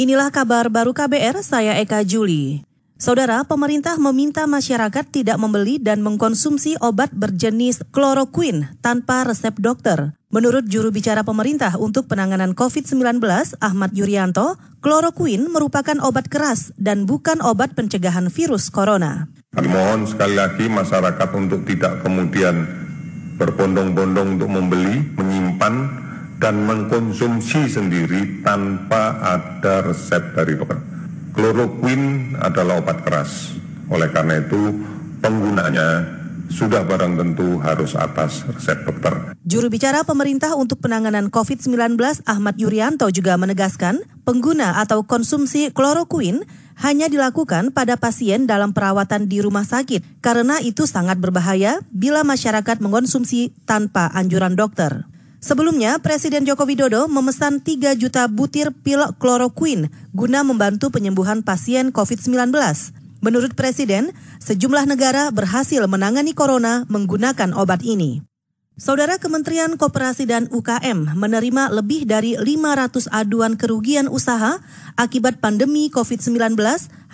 Inilah kabar baru KBR, saya Eka Juli. Saudara, pemerintah meminta masyarakat tidak membeli dan mengkonsumsi obat berjenis kloroquine tanpa resep dokter. Menurut juru bicara pemerintah untuk penanganan COVID-19, Ahmad Yuryanto, kloroquine merupakan obat keras dan bukan obat pencegahan virus corona. Mohon sekali lagi masyarakat untuk tidak kemudian berbondong-bondong untuk membeli, menyimpan, dan mengkonsumsi sendiri tanpa ada resep dari dokter. Kloroquine adalah obat keras. Oleh karena itu, penggunanya sudah barang tentu harus atas resep dokter. Juru bicara pemerintah untuk penanganan COVID-19 Ahmad Yuryanto juga menegaskan pengguna atau konsumsi kloroquine hanya dilakukan pada pasien dalam perawatan di rumah sakit karena itu sangat berbahaya bila masyarakat mengonsumsi tanpa anjuran dokter. Sebelumnya, Presiden Joko Widodo memesan 3 juta butir pil kloroquine guna membantu penyembuhan pasien COVID-19. Menurut Presiden, sejumlah negara berhasil menangani corona menggunakan obat ini. Saudara Kementerian Koperasi dan UKM menerima lebih dari 500 aduan kerugian usaha akibat pandemi COVID-19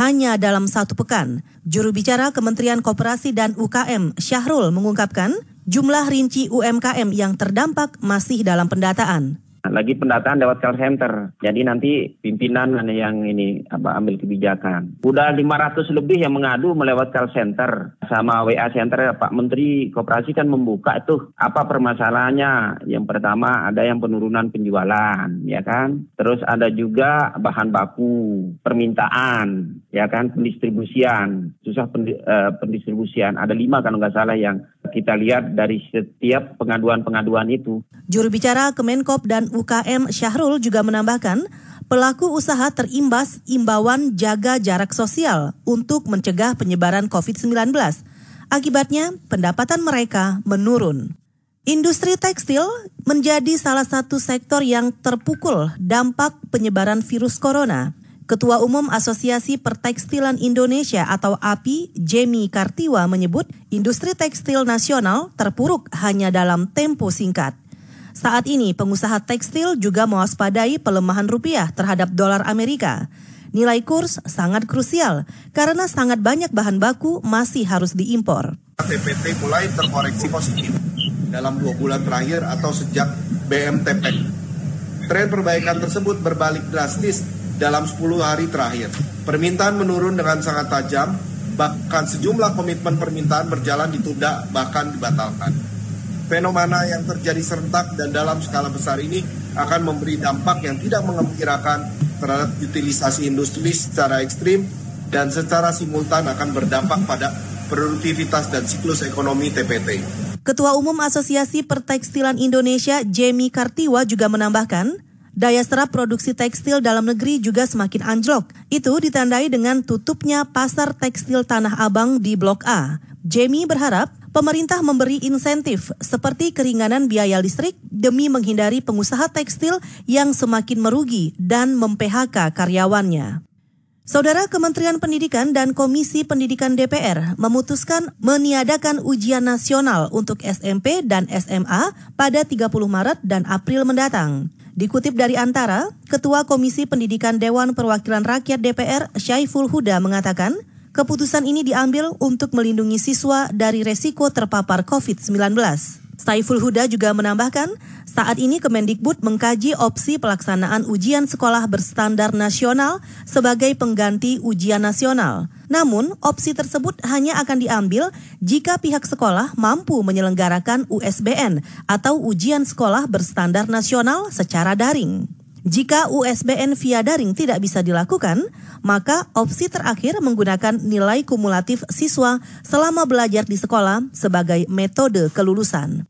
hanya dalam satu pekan. Juru bicara Kementerian Koperasi dan UKM Syahrul mengungkapkan jumlah rinci UMKM yang terdampak masih dalam pendataan lagi pendataan lewat call center. Jadi nanti pimpinan yang ini apa ambil kebijakan. Udah 500 lebih yang mengadu melewat call center sama WA center Pak Menteri Koperasi kan membuka itu apa permasalahannya. Yang pertama ada yang penurunan penjualan, ya kan? Terus ada juga bahan baku, permintaan, ya kan, pendistribusian, susah uh, pendistribusian. Ada lima kan nggak salah yang kita lihat dari setiap pengaduan-pengaduan itu. Juru bicara Kemenkop dan UKM Syahrul juga menambahkan, pelaku usaha terimbas imbauan jaga jarak sosial untuk mencegah penyebaran COVID-19. Akibatnya, pendapatan mereka menurun. Industri tekstil menjadi salah satu sektor yang terpukul dampak penyebaran virus corona. Ketua Umum Asosiasi Pertekstilan Indonesia atau API, Jamie Kartiwa menyebut industri tekstil nasional terpuruk hanya dalam tempo singkat. Saat ini pengusaha tekstil juga mewaspadai pelemahan rupiah terhadap dolar Amerika. Nilai kurs sangat krusial karena sangat banyak bahan baku masih harus diimpor. TPT mulai terkoreksi positif dalam dua bulan terakhir atau sejak BMTP. Tren perbaikan tersebut berbalik drastis dalam 10 hari terakhir. Permintaan menurun dengan sangat tajam, bahkan sejumlah komitmen permintaan berjalan ditunda bahkan dibatalkan. Fenomena yang terjadi serentak dan dalam skala besar ini akan memberi dampak yang tidak mengembirakan terhadap utilisasi industri secara ekstrim dan secara simultan akan berdampak pada produktivitas dan siklus ekonomi TPT. Ketua Umum Asosiasi Pertekstilan Indonesia, Jamie Kartiwa juga menambahkan, Daya serap produksi tekstil dalam negeri juga semakin anjlok. Itu ditandai dengan tutupnya pasar tekstil Tanah Abang di Blok A. Jamie berharap pemerintah memberi insentif seperti keringanan biaya listrik demi menghindari pengusaha tekstil yang semakin merugi dan mem-PHK karyawannya. Saudara Kementerian Pendidikan dan Komisi Pendidikan DPR memutuskan meniadakan ujian nasional untuk SMP dan SMA pada 30 Maret dan April mendatang. Dikutip dari Antara, Ketua Komisi Pendidikan Dewan Perwakilan Rakyat DPR Syaiful Huda mengatakan, keputusan ini diambil untuk melindungi siswa dari resiko terpapar COVID-19. Saiful Huda juga menambahkan, saat ini Kemendikbud mengkaji opsi pelaksanaan ujian sekolah berstandar nasional sebagai pengganti ujian nasional. Namun, opsi tersebut hanya akan diambil jika pihak sekolah mampu menyelenggarakan USBN atau ujian sekolah berstandar nasional secara daring. Jika USBN via daring tidak bisa dilakukan, maka opsi terakhir menggunakan nilai kumulatif siswa selama belajar di sekolah sebagai metode kelulusan.